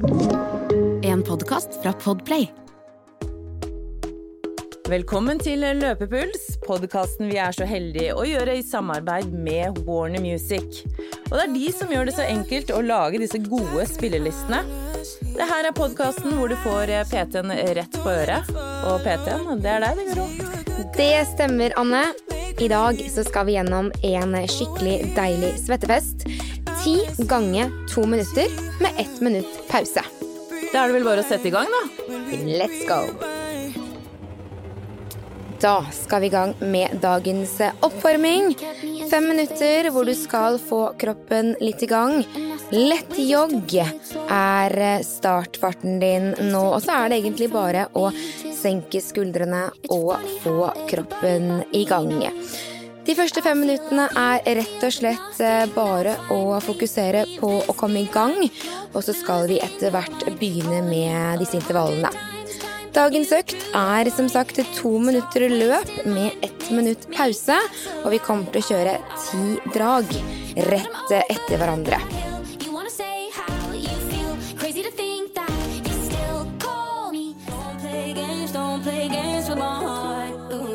En podkast fra Podplay. Velkommen til Løpepuls, podkasten vi er så heldige å gjøre i samarbeid med Warner Music. Og det er de som gjør det så enkelt å lage disse gode spillelistene. Det her er podkasten hvor du får PT-en rett på øret. Og PT-en, det er deg, det, Guro. Det stemmer, Anne. I dag så skal vi gjennom en skikkelig deilig svettefest. Ti ganger to minutter med ett minutt pause. Da er det vel bare å sette i gang, da. Let's go! Da skal vi i gang med dagens oppvarming. Fem minutter hvor du skal få kroppen litt i gang. Lett jogg er startfarten din nå, og så er det egentlig bare å senke skuldrene og få kroppen i gang. De første fem minuttene er rett og slett bare å fokusere på å komme i gang, og så skal vi etter hvert begynne med disse intervallene. Dagens økt er som sagt to minutter løp med ett minutt pause, og vi kommer til å kjøre ti drag rett etter hverandre.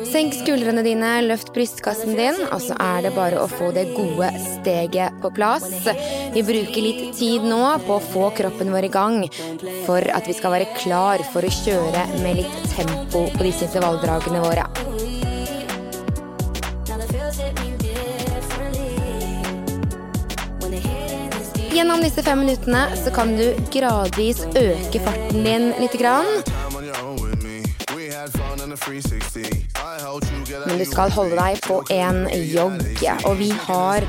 Senk skuldrene dine, løft brystkassen din, og så er det bare å få det gode steget på plass. Vi bruker litt tid nå på å få kroppen vår i gang for at vi skal være klar for å kjøre med litt tempo på disse intervalldragene våre. Gjennom disse fem minuttene så kan du gradvis øke farten din litt. Grann. Men du skal holde deg på en jogg, og vi har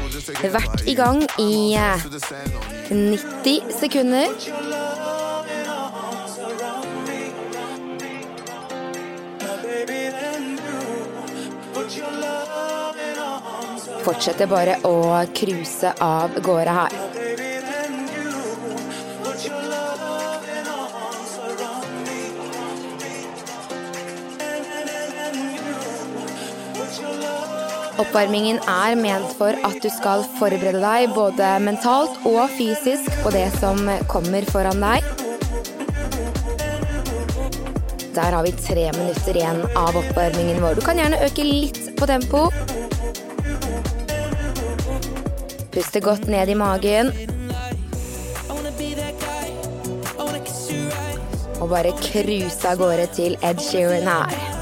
vært i gang i 90 sekunder. Fortsetter bare å cruise av gårde her. Oppvarmingen er ment for at du skal forberede deg både mentalt og fysisk på det som kommer foran deg. Der har vi tre minutter igjen av oppvarmingen vår. Du kan gjerne øke litt på tempo. Puste godt ned i magen. Og bare cruise av gårde til Ed Sheeran her.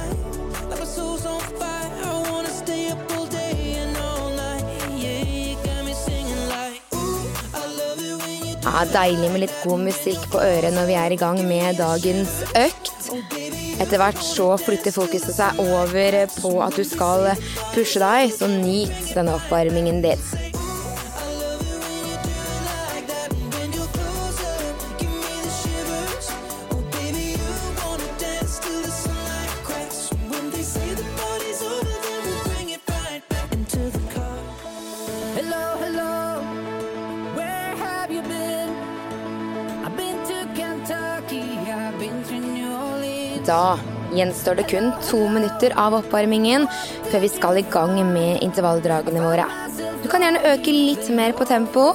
Deilig med litt god musikk på øret når vi er i gang med dagens økt. Etter hvert så flytter fokuset seg over på at du skal pushe deg, så nyt denne oppvarmingen din. Gjenstår det kun to minutter av oppvarmingen før vi skal i gang med intervalldragene våre. Du kan gjerne øke litt mer på tempo.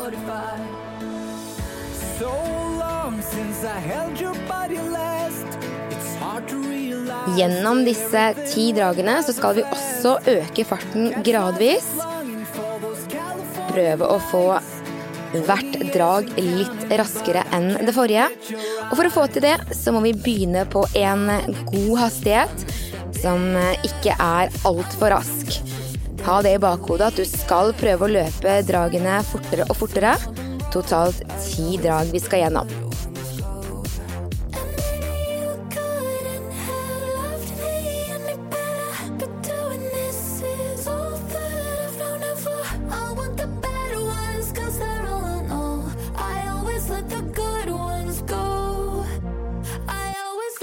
Gjennom disse ti dragene så skal vi også øke farten gradvis. Prøve å få hvert drag litt raskere enn det forrige. Og for å få til det, så må vi begynne på en god hastighet som ikke er altfor rask. Ha det i bakhodet at du skal prøve å løpe dragene fortere og fortere. Totalt ti drag vi skal gjennom.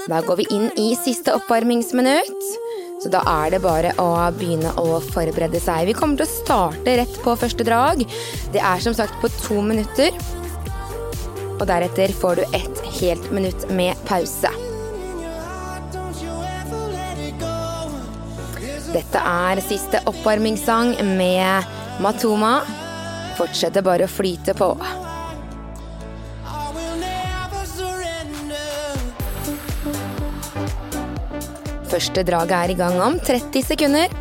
Da går vi inn i siste oppvarmingsminutt. Så da er det bare å begynne å forberede seg. Vi kommer til å starte rett på første drag. Det er som sagt på to minutter. Og deretter får du ett helt minutt med pause. Dette er siste oppvarmingssang med Matoma. Fortsetter bare å flyte på. Første draget er i gang om 30 sekunder.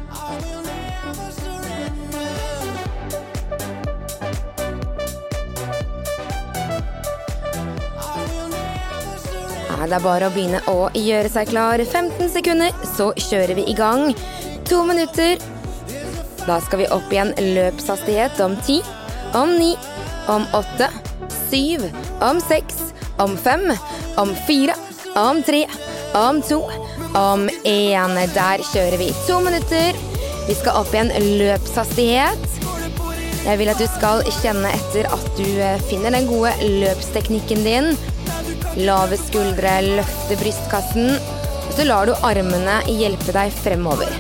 Det er bare å begynne å gjøre seg klar. 15 sekunder, så kjører vi i gang. To minutter. Da skal vi opp igjen løpshastighet om ti, om ni, om åtte, syv, om seks, om fem, om fire, om tre, om to, om én. Der kjører vi i to minutter. Vi skal opp igjen løpshastighet. Jeg vil at du skal kjenne etter at du eh, finner den gode løpsteknikken din. Lave skuldre, løfte brystkassen. Så lar du armene hjelpe deg fremover.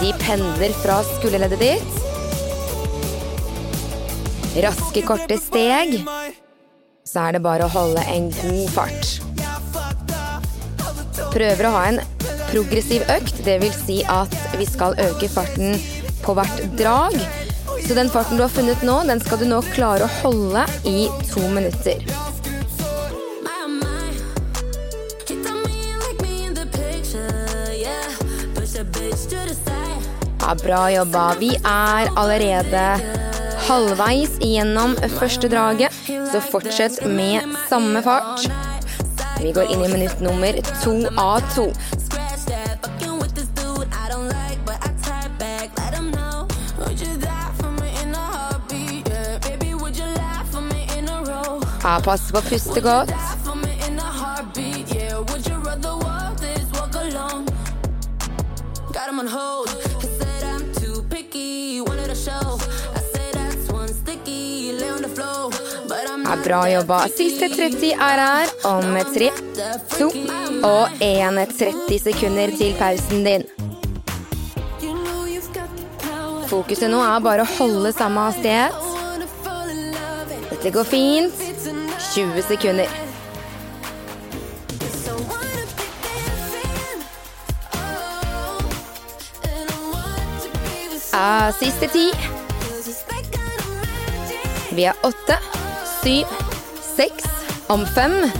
De pendler fra skulderleddet ditt. Raske, korte steg. Så er det bare å holde en god fart. Prøver å ha en progressiv økt, det vil si at vi skal øke farten på hvert drag. Så den farten du har funnet nå, den skal du nå klare å holde i to minutter. Ja, bra jobba. Vi er allerede halvveis gjennom første draget, så fortsett med samme fart. Vi går inn i minutt nummer to av to. Lay passer på å puste godt. Ja, bra jobba. Siste 30 er her om tre, to og 1 30 sekunder til pausen din. Fokuset nå er bare å holde samme hastighet. Dette går fint. It's enough. 20 sekunder. Ja, siste ti. Vi er åtte, syv, seks, om fem,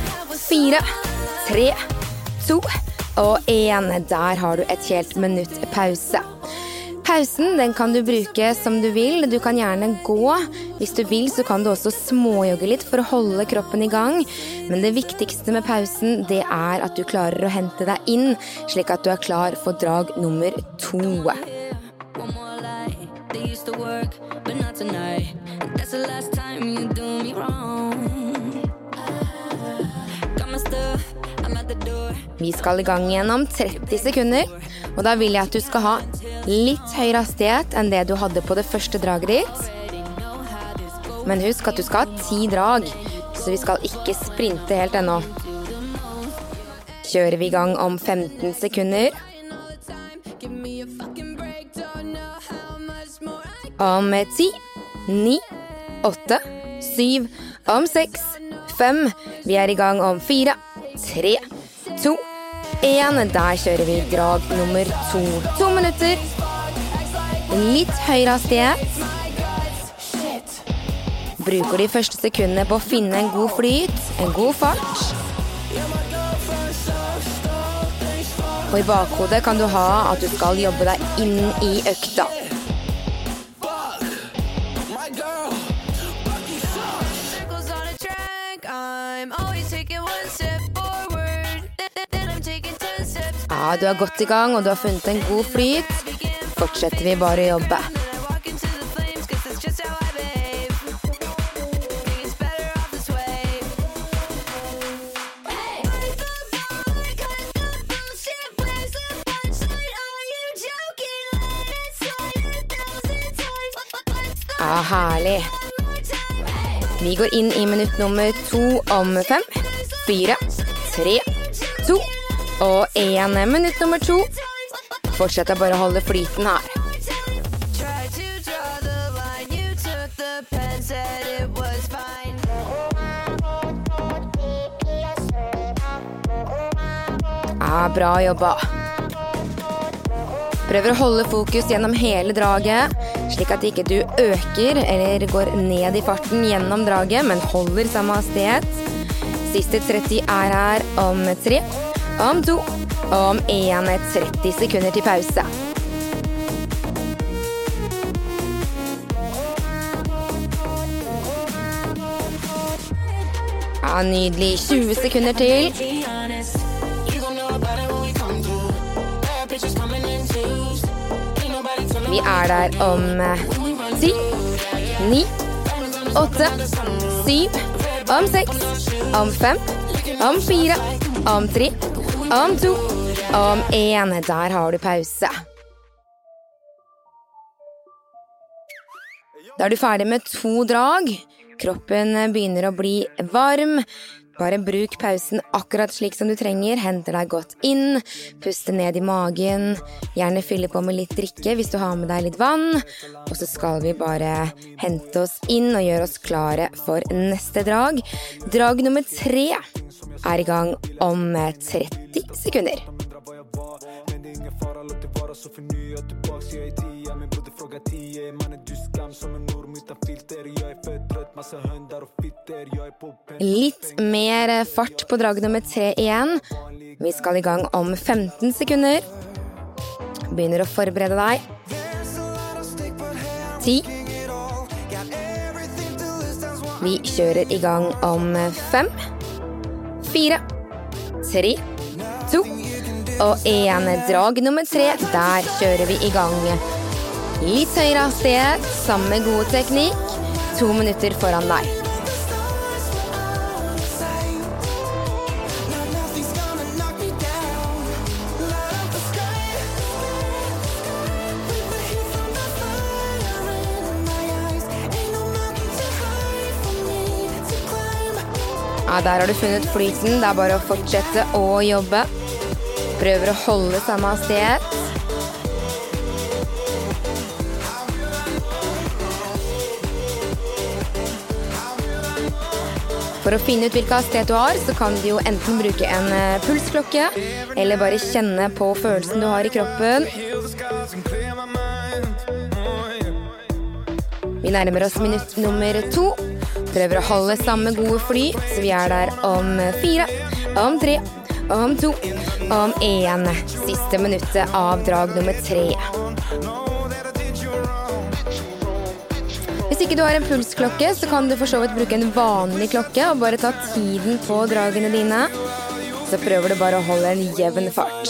fire, tre, to og én. Der har du et helt minutt pause. Pausen den kan du bruke som du vil. Du kan gjerne gå. Hvis du vil, så kan du også småjogge litt for å holde kroppen i gang. Men det viktigste med pausen, det er at du klarer å hente deg inn, slik at du er klar for drag nummer to. One Vi skal i gang igjen om 30 sekunder, og da vil jeg at du skal ha litt høyere hastighet enn det du hadde på det første draget ditt. Men husk at du skal ha ti drag, så vi skal ikke sprinte helt ennå. Kjører vi i gang om 15 sekunder. Om 10, 9, 8, 7, om 6, 5. Vi er i gang om 4, 3, 2, 1. Der kjører vi drag nummer to. To minutter. Litt høyere hastighet. Bruker de første sekundene på å finne en god flyt, en god fart. Og i bakhodet kan du ha at du skal jobbe deg inn i økta. Ja, du er godt i gang, og du har funnet en god flyt. Fortsetter vi bare å jobbe. Ja, herlig. Vi går inn i minutt nummer to om fem, fire, tre, to og én. Minutt nummer to. Fortsetter bare å holde flyten her. Ja, bra jobba. Prøver å holde fokus gjennom hele draget, slik at ikke du øker eller går ned i farten gjennom draget, men holder samme hastighet. Siste 30 er her om tre, om to, Om en 30 sekunder til pause. Ja, nydelig. 20 sekunder til. Vi er der om eh, ti, ni, åtte, syv, om seks, om fem, om fire, om tre, om to, om én. Der har du pause. Da er du ferdig med to drag. Kroppen begynner å bli varm. Bare bruk pausen akkurat slik som du trenger. Hente deg godt inn. Puste ned i magen. Gjerne fylle på med litt drikke hvis du har med deg litt vann. Og så skal vi bare hente oss inn og gjøre oss klare for neste drag. Drag nummer tre er i gang om 30 sekunder. Litt mer fart på drag nummer tre igjen. Vi skal i gang om 15 sekunder. Begynner å forberede deg. Ti. Vi kjører i gang om fem, fire, tre, to og én. Drag nummer tre. Der kjører vi i gang. Litt høyere hastighet, samme gode teknikk. To minutter foran deg. Ja, Der har du funnet flyten. Det er bare å fortsette å jobbe. Prøver å holde samme hastighet. For å finne ut hvilken hastighet du har, så kan du jo enten bruke en eh, pulsklokke, eller bare kjenne på følelsen du har i kroppen. Vi nærmer oss minutt nummer to. Prøver å holde samme gode fly, så vi er der om fire, om tre, om to, om én. Siste minuttet av drag nummer tre. Ikke du har en pulsklokke, så kan du for så vidt bruke en vanlig klokke og bare ta tiden på dragene dine. Så prøver du bare å holde en jevn fart.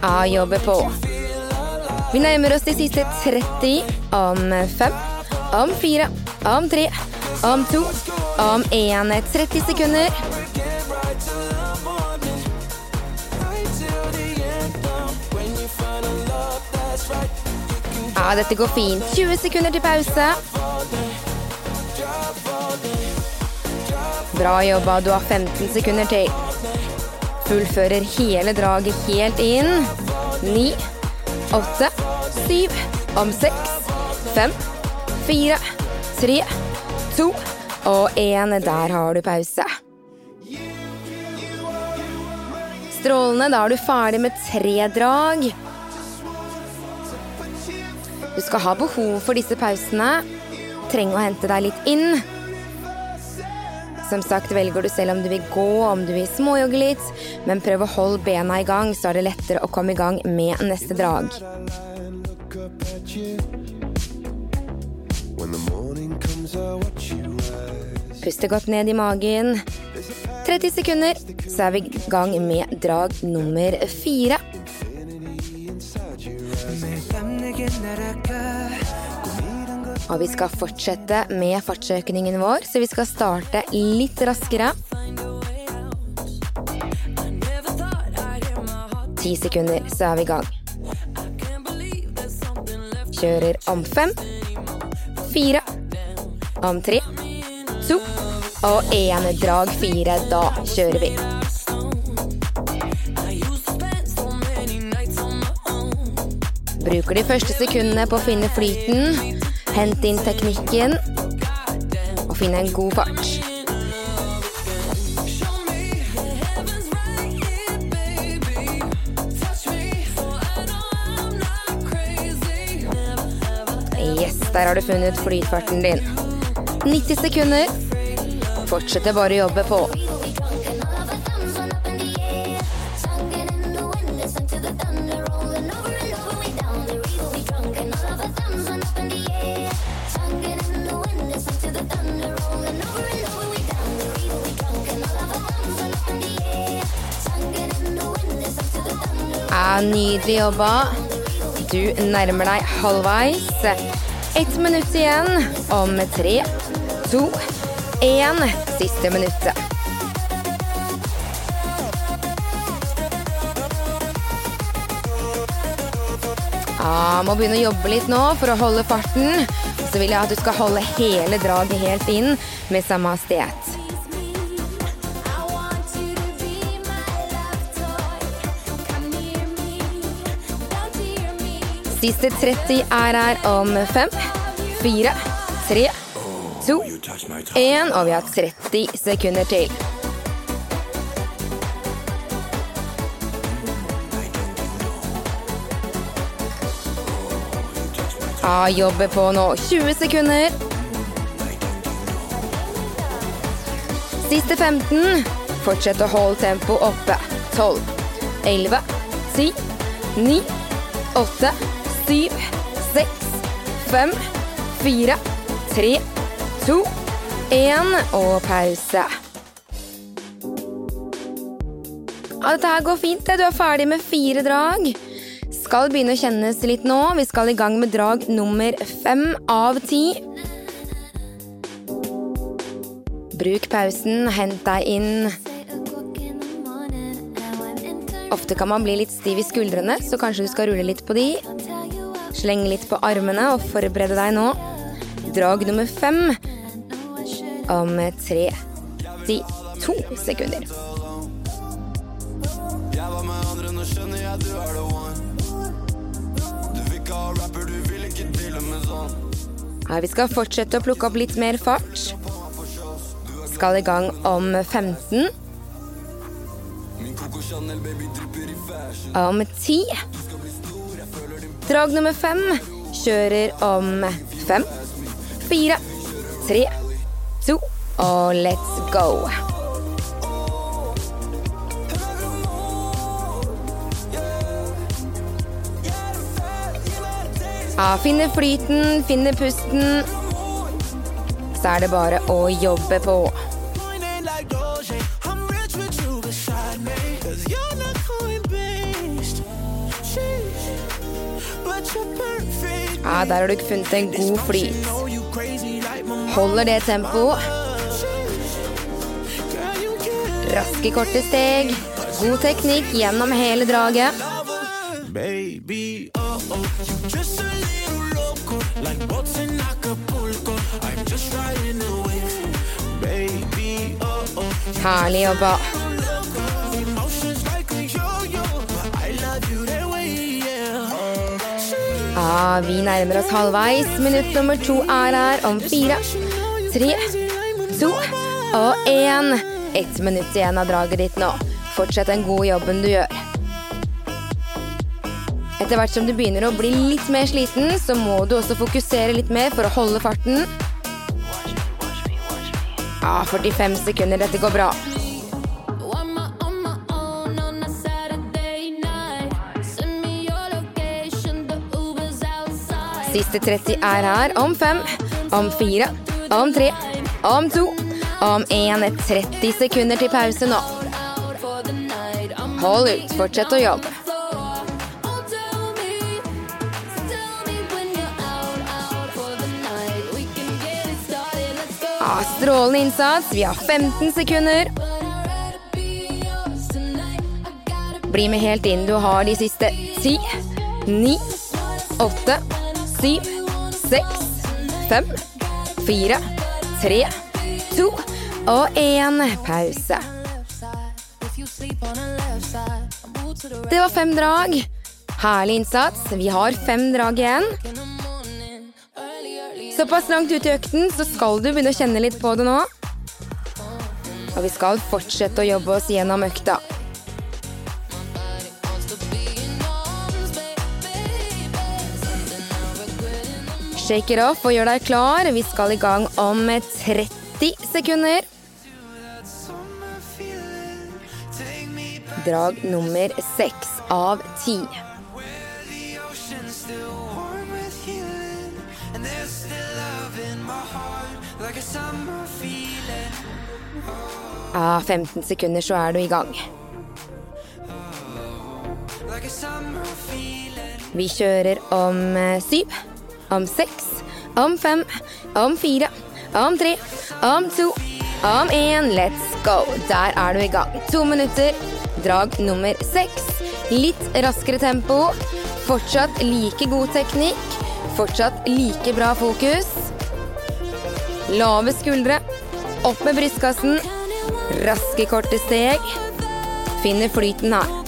Ja, jobber på. Vi nærmer oss de siste 30 om fem, om fire, om tre, om to, om én. 30 sekunder. Ja, dette går fint. 20 sekunder til pause. Bra jobba. Du har 15 sekunder til. Fullfører hele draget helt inn. Ni, åtte, syv, om seks, fem, fire, tre, to og én. Der har du pause. Strålende. Da er du ferdig med tre drag. Du skal ha behov for disse pausene. Trenger å hente deg litt inn. Som sagt velger du selv om du vil gå, om du vil småjogge litt, men prøv å holde bena i gang, så er det lettere å komme i gang med neste drag. Puste godt ned i magen. 30 sekunder, så er vi i gang med drag nummer fire. Og vi skal fortsette med fartsøkningen vår, så vi skal starte litt raskere. Ti sekunder, så er vi i gang. Kjører om fem, fire, om tre, to og én. Drag fire. Da kjører vi. Bruker de første sekundene på å finne flyten, hente inn teknikken og finn en god fart. Yes, der har du funnet flytfarten din. 90 sekunder. Fortsetter bare å jobbe på. Nydelig jobba. Du nærmer deg halvveis. Ett minutt igjen. Om tre, to, én. Siste minuttet. Ja, må begynne å jobbe litt nå for å holde farten. Så vil jeg at du skal holde hele draget helt inn med samme hastighet. Siste 30 er her om fem, fire, tre, to, én, og vi har 30 sekunder til. Ja, jobber på nå. 20 sekunder. Siste 15. Fortsett å holde tempoet oppe. 12, 11, 10, 9, 8, 7, 6, 5, 4, 3, 2, 1 og pause. Ja, dette her går fint. Du er ferdig med fire drag. Skal begynne å kjennes litt nå. Vi skal i gang med drag nummer fem av ti. Bruk pausen, hent deg inn. Ofte kan man bli litt stiv i skuldrene, så kanskje du skal rulle litt på de. Slenge litt på armene og forberede deg nå. Drag nummer fem om tre, ti, to sekunder. Jeg var med andre, nå skjønner jeg du er the one. Du vil ikke ha rapper, du vil ikke deale med sånn. Ja, vi skal fortsette å plukke opp litt mer fart. Skal i gang om 15. Min Coco Chanel baby drypper i fashion. Om 10. Drag nummer fem kjører om 5, 4, 3, 2 og let's go. Ja, finne flyten, finne pusten. Så er det bare å jobbe på. Ja, der har du ikke funnet en god flyt. Holder det tempoet. Raske, korte steg. God teknikk gjennom hele draget. Herlig oh Vi nærmer oss halvveis. Minutt nummer to er her om fire, tre, to og én. Ett minutt igjen av draget ditt nå. Fortsett den gode jobben du gjør. Etter hvert som du begynner å bli litt mer sliten, så må du også fokusere litt mer for å holde farten. Ja, 45 sekunder. Dette går bra. Siste 30 er her om fem, om fire, om tre, om to, om én. 30 sekunder til pause nå. Hold ut, fortsett å jobbe. Ja, strålende innsats. Vi har 15 sekunder. Bli med helt inn. Du har de siste ti, ni, åtte, syv, seks, fem, fire, tre, to og én. Pause. Det var fem drag. Herlig innsats. Vi har fem drag igjen. Såpass langt ute i økten, så skal du begynne å kjenne litt på det nå. Og vi skal fortsette å jobbe oss gjennom økta. Shake it off og gjør deg klar. Vi skal i gang om 30 sekunder. Drag nummer seks av ti. Av 15 sekunder så er du i gang. Vi kjører om eh, syv om seks, om fem, om fire, om tre, om to, om én. Let's go! Der er du i gang. To minutter. Drag nummer seks. Litt raskere tempo. Fortsatt like god teknikk. Fortsatt like bra fokus. Lave skuldre. Opp med brystkassen. Raske, korte steg. Finner flyten her.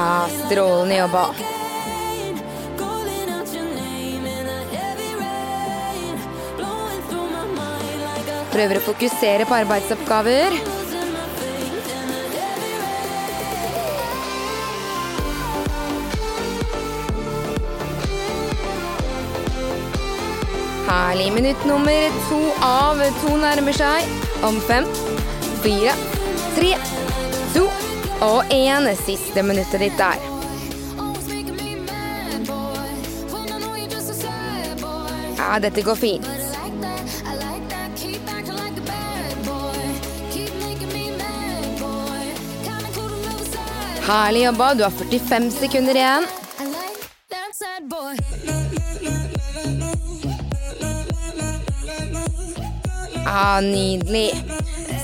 Ah, strålende jobba. Prøver å fokusere på arbeidsoppgaver. Herlig. Minutt nummer to av to nærmer seg. Om fem, fire, tre, og én. Siste minuttet ditt der. Ja, dette går fint. Herlig jobba. Du har 45 sekunder igjen. Ja, nydelig.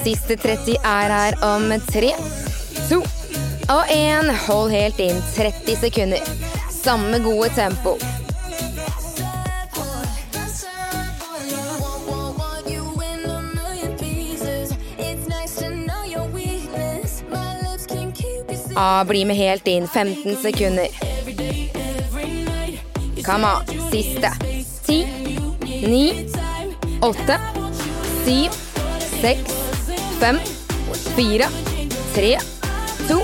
Siste 30 er her om tre, to og én. Hold helt inn 30 sekunder. Samme gode tempo. Ah, bli med helt inn 15 sekunder. Come on. Siste. Ti, ni, åtte, syv, seks, fem, fire, tre, to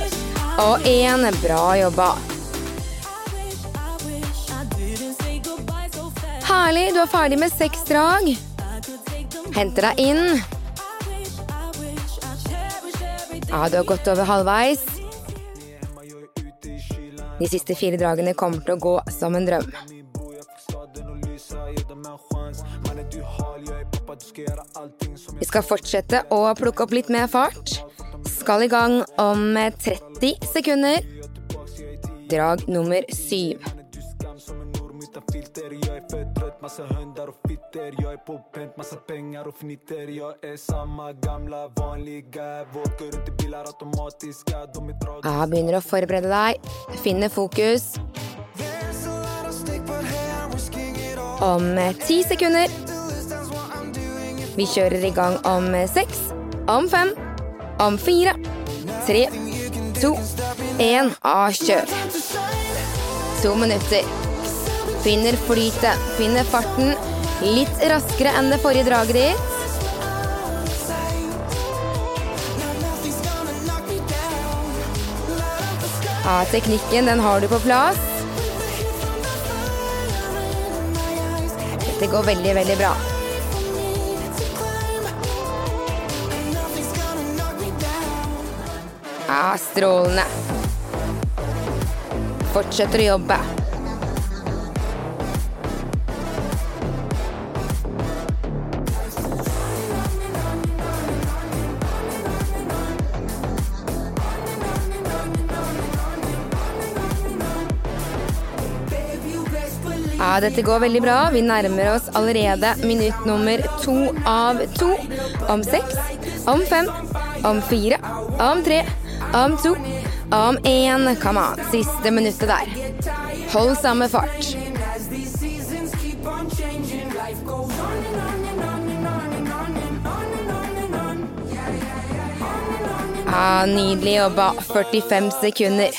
og én. Bra jobba. Herlig, du er ferdig med seks drag. Henter deg inn. Ja, du har gått over halvveis. De siste fire dragene kommer til å gå som en drøm. Vi skal fortsette å plukke opp litt mer fart. Skal i gang om 30 sekunder. Drag nummer syv. Ja, begynner å forberede deg. Finne fokus. Om ti sekunder. Vi kjører i gang om seks, om fem, om fire, tre, to, én. og kjør. To minutter. Finner flytet, finner farten. Litt raskere enn det forrige draget ditt. Ja, teknikken, den har du på plass. Dette går veldig, veldig bra. Ja, strålende. Fortsetter å jobbe. Ja, dette går veldig bra. Vi nærmer oss allerede minutt nummer to av to. Om seks, om fem, om fire, om tre, om to, om én. Come on, siste minuttet der. Hold samme fart. Ja, nydelig jobba. 45 sekunder.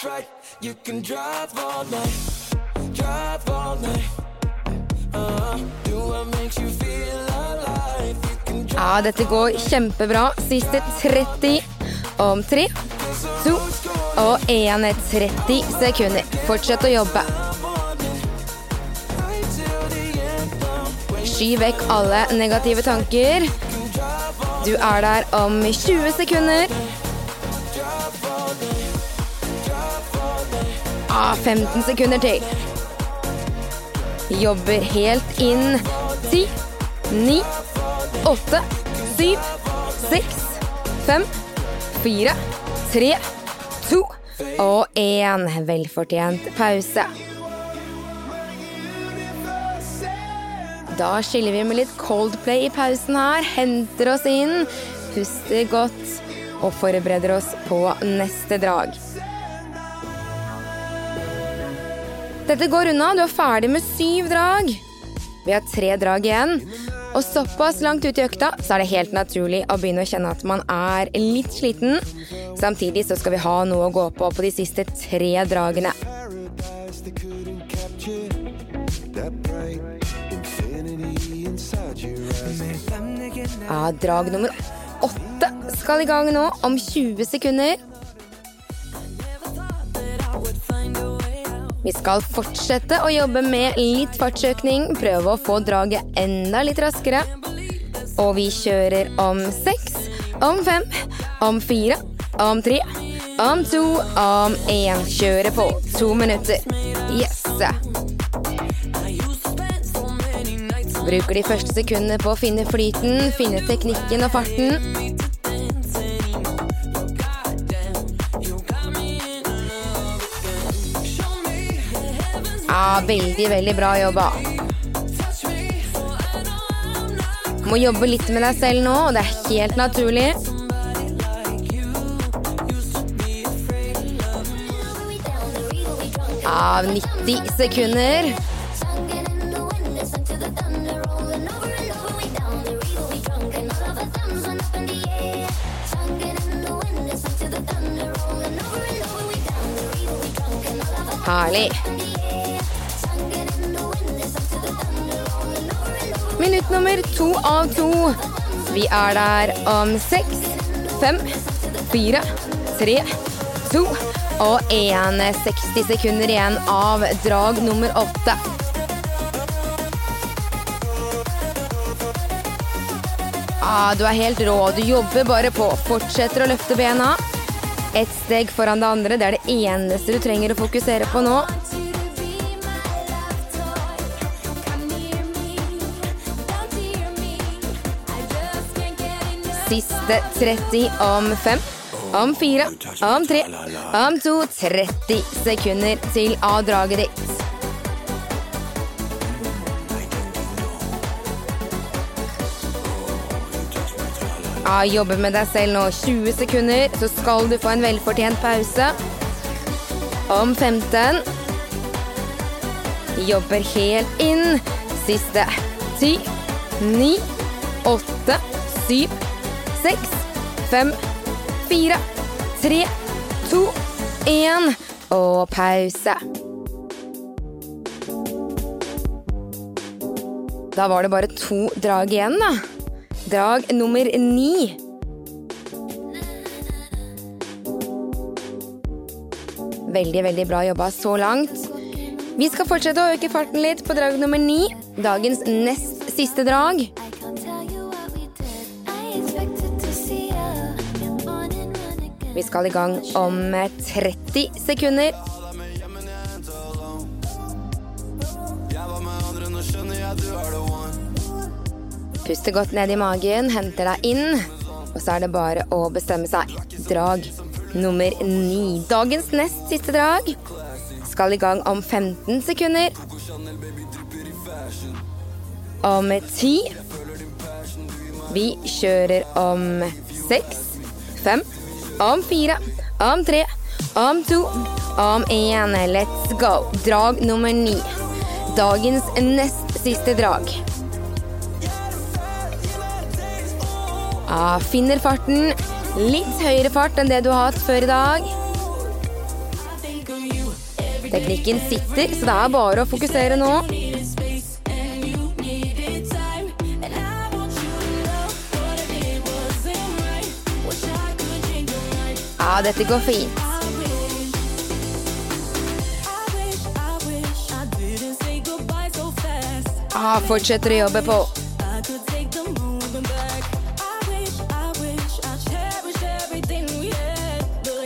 Ja, dette går kjempebra. Siste 30 om tre, to og 1,30 sekunder. Fortsett å jobbe. Sky vekk alle negative tanker. Du er der om 20 sekunder. Ah, 15 sekunder til. Jobber helt inn. 10, 9, 8, 7, 6, 5, 4 3, 2 og én Velfortjent pause. Da skiller vi med litt Coldplay i pausen her. Henter oss inn, puster godt og forbereder oss på neste drag. Dette går unna. Du er ferdig med syv drag. Vi har tre drag igjen. Og såpass langt ut i økta så er det helt naturlig å begynne å kjenne at man er litt sliten. Samtidig så skal vi ha noe å gå på på de siste tre dragene. Ja, drag nummer åtte skal i gang nå om 20 sekunder. Vi skal fortsette å jobbe med litt fartsøkning, prøve å få draget enda litt raskere. Og vi kjører om seks, om fem, om fire, om tre, om to, om én. Kjører på to minutter. Yes! Bruker de første sekundene på å finne flyten, finne teknikken og farten. Ja, veldig, veldig bra jobba. Må jobbe litt med deg selv nå, og det er helt naturlig. Av 90 sekunder. Herlig. Minutt nummer to av to. Vi er der om seks, fem, fire, tre, to og én. 60 sekunder igjen av drag nummer åtte. Ah, du er helt rå. Du jobber bare på. Fortsetter å løfte bena. Ett steg foran det andre. Det er det eneste du trenger å fokusere på nå. Siste 30 om fem, om fire, om tre, om to. 30 sekunder til avdraget ditt. Ja, jobbe med deg selv nå 20 sekunder, så skal du få en velfortjent pause. Om 15. Jobber helt inn. Siste 10, 9, 8, 7, 6, 5, 4, 3, 2, 1. Og pause. Da var det bare to drag igjen, da. Drag nummer ni. Veldig, veldig bra jobba så langt. Vi skal fortsette å øke farten litt på drag nummer ni. Dagens nest siste drag. Vi skal i gang om 30 sekunder. Puster godt ned i magen, henter deg inn. Og så er det bare å bestemme seg. Drag nummer ni. Dagens nest siste drag skal i gang om 15 sekunder. Om ti. Vi kjører om seks, fem, om fire, om tre, om to, om én. Let's go. Drag nummer ni. Dagens nest siste drag. Ja, finner farten. Litt høyere fart enn det du har hatt før i dag. Teknikken sitter, så det er bare å fokusere nå. Dette går fint. Ah, fortsetter å jobbe på.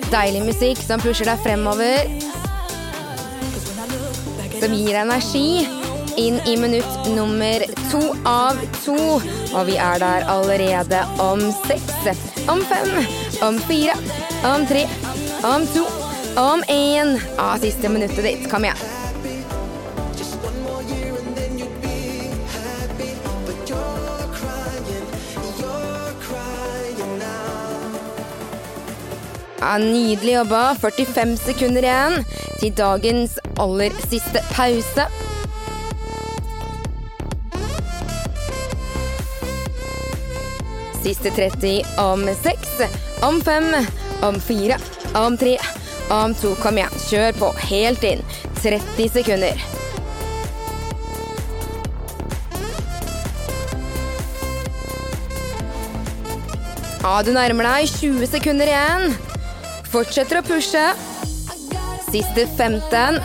Deilig musikk som pusher deg fremover. Som gir energi. Inn i minutt nummer to av to. Og vi er der allerede om seks, om fem, om fire, om tre, om to, om én. Ah, siste minuttet ditt. Kom igjen. Ja, nydelig jobba. 45 sekunder igjen til dagens aller siste pause. Siste 30 om 6, om 5, om fire, om tre, om to. Kom igjen, kjør på. Helt inn. 30 sekunder. Ja, du nærmer deg 20 sekunder igjen. Fortsetter å pushe. Siste 15.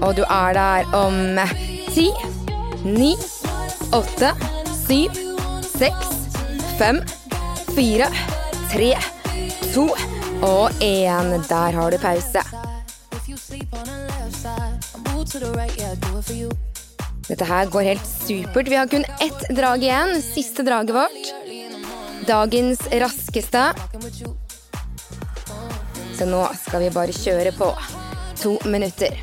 Og du er der om 10, 9, 8, 7, 6, 5, 4, 3, 2 og én. Der har du pause. to. Dette her går helt supert. Vi har kun ett drag igjen. Siste draget vårt. Dagens raskeste. Så nå skal vi bare kjøre på. To minutter.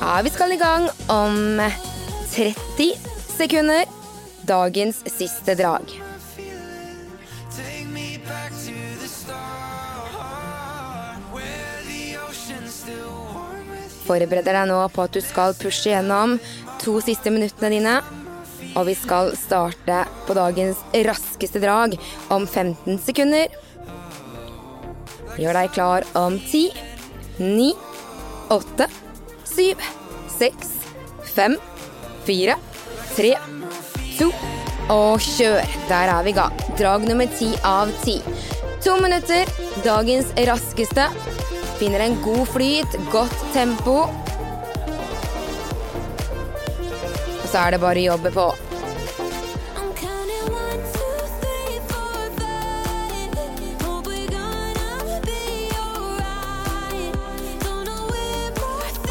Ja, vi skal i gang om 30 sekunder. Dagens siste drag. Forbereder deg nå på at du skal pushe gjennom to siste minuttene dine. Og vi skal starte på dagens raskeste drag om 15 sekunder. Gjør deg klar om 10, 9, 8, 7, 6, 5, 4, 3, 2 og kjør. Der er vi i gang. Drag nummer 10 av 10. To minutter, dagens raskeste. Finner en god flyt, godt tempo. Og så er det bare å jobbe på.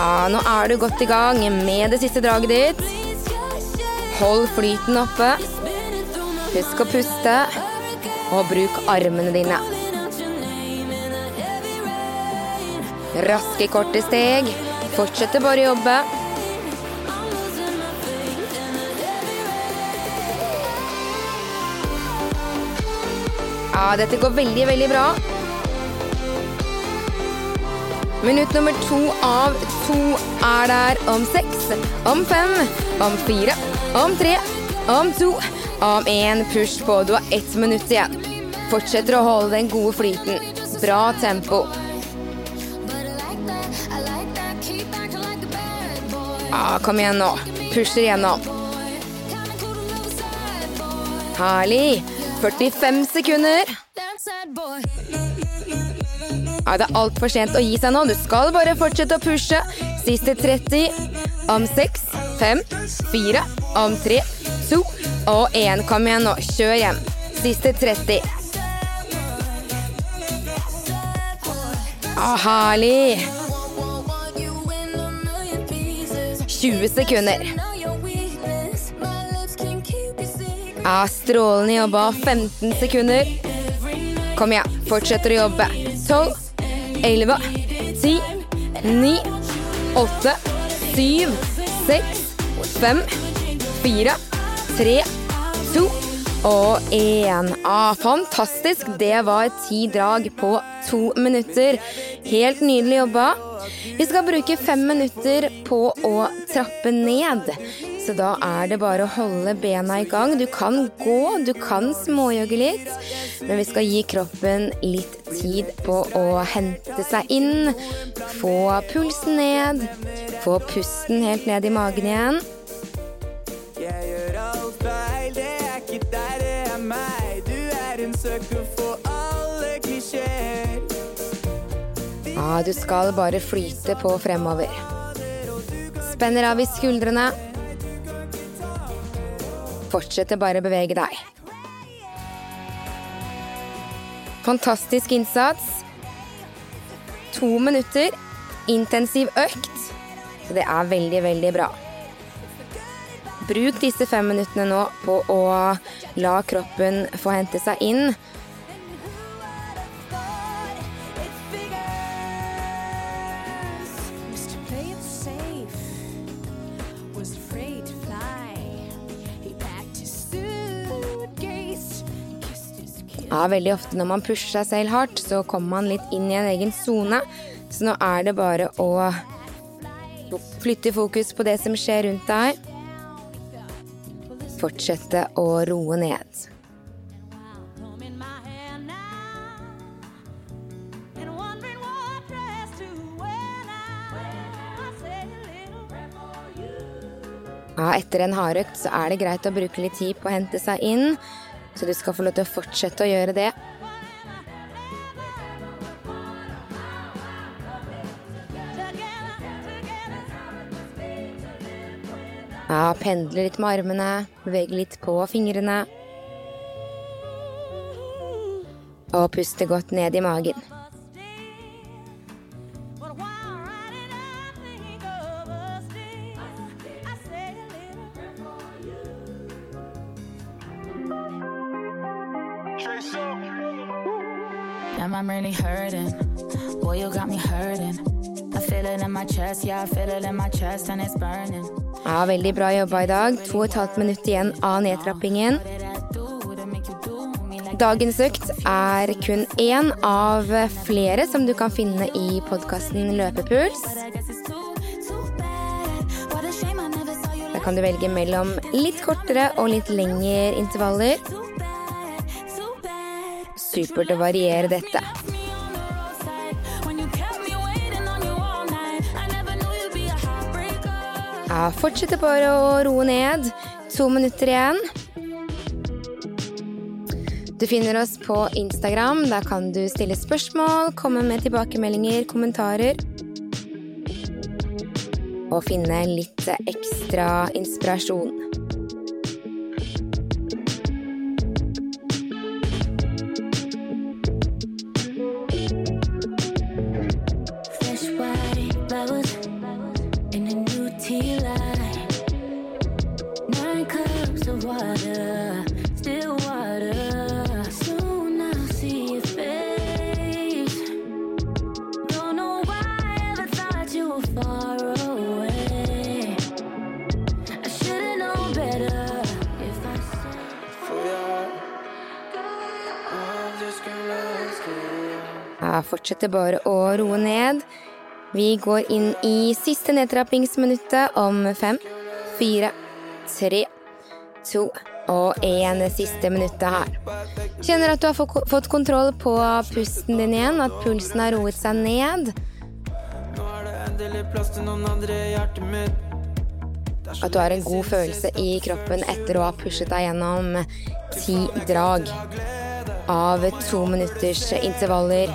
Ja, nå er du godt i gang med det siste draget ditt. Hold flyten oppe. Husk å puste. Og bruk armene dine. Raske, korte steg. Fortsette bare å jobbe. Ja, dette går veldig, veldig bra. Minutt nummer to av to er der om seks, om fem, om fire, om tre, om to, om én. Push på. Du har ett minutt igjen. Fortsetter å holde den gode flyten. Bra tempo. But I like that, I like that. Keep acting like a bad boy. Ja, kom igjen nå. Pusher gjennom. Herlig. 45 sekunder. Ja, det er altfor sent å gi seg nå. Du skal bare fortsette å pushe. Siste 30. Om 6, 5, 4, om 3, 2 og én. Kom igjen nå. Kjør hjem. Siste 30. Å, herlig. You in a million pieces. 20 sekunder. Ja, strålende jobba. 15 sekunder. Kom igjen. Fortsetter å jobbe. 12, 11, 10, 9, 8, 7, 6, 5, 4, 3, 2 og én. Ah, fantastisk. Det var ti drag på to minutter. Helt nydelig jobba. Vi skal bruke fem minutter på å trappe ned. Så da er det bare å holde bena i gang. Du kan gå, du kan småjogge litt. Men vi skal gi kroppen litt tid på å hente seg inn. Få pulsen ned. Få pusten helt ned i magen igjen. Du skal bare flyte på fremover. Spenner av i skuldrene. Fortsetter bare å bevege deg. Fantastisk innsats. To minutter. Intensiv økt. Så det er veldig, veldig bra. Bruk disse fem minuttene nå på å la kroppen få hente seg inn. Ja, veldig ofte når man pusher seg selv hardt, så kommer man litt inn i en egen sone. Så nå er det bare å flytte fokus på det som skjer rundt deg. Fortsette å roe ned. Ja, etter en hardøkt så er det greit å bruke litt tid på å hente seg inn, så du skal få lov til å fortsette å gjøre det. Ja, pendle litt med armene, bevege litt på fingrene. Og puste godt ned i magen. Ja, veldig bra jobba i dag. To og et halvt minutt igjen av nedtrappingen. Dagens økt er kun én av flere som du kan finne i podkasten Løpepuls. Da kan du velge mellom litt kortere og litt lengre intervaller. Supert å variere dette. Heartbreaker. Ja, fortsette bare å roe ned. To minutter igjen. Du finner oss på Instagram. Der kan du stille spørsmål, komme med tilbakemeldinger, kommentarer. Og finne litt ekstra inspirasjon. Fortsetter bare å roe ned. Vi går inn i siste nedtrappingsminuttet om fem, fire, tre, to og én siste minuttet her. Kjenner at du har fått kontroll på pusten din igjen, at pulsen har roet seg ned. Nå er det endelig plass til noen andre i hjertet mitt At du har en god følelse i kroppen etter å ha pushet deg gjennom ti drag av to minutters intervaller.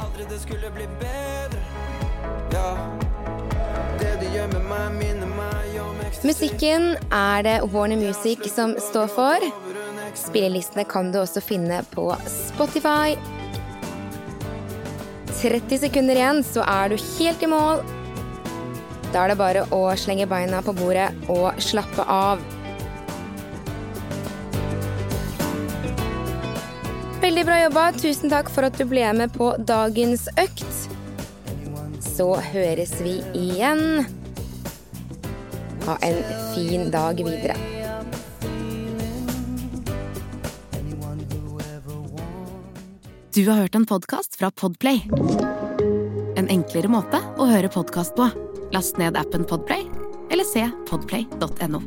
Musikken er det Warner Music som står for. Spillelistene kan du også finne på Spotify. 30 sekunder igjen, så er du helt i mål. Da er det bare å slenge beina på bordet og slappe av. Veldig bra jobba. Tusen takk for at du ble med på dagens økt. Så høres vi igjen. Ha en fin dag videre. Du har hørt en podkast fra Podplay. En enklere måte å høre podkast på. Last ned appen Podplay, eller se podplay.no.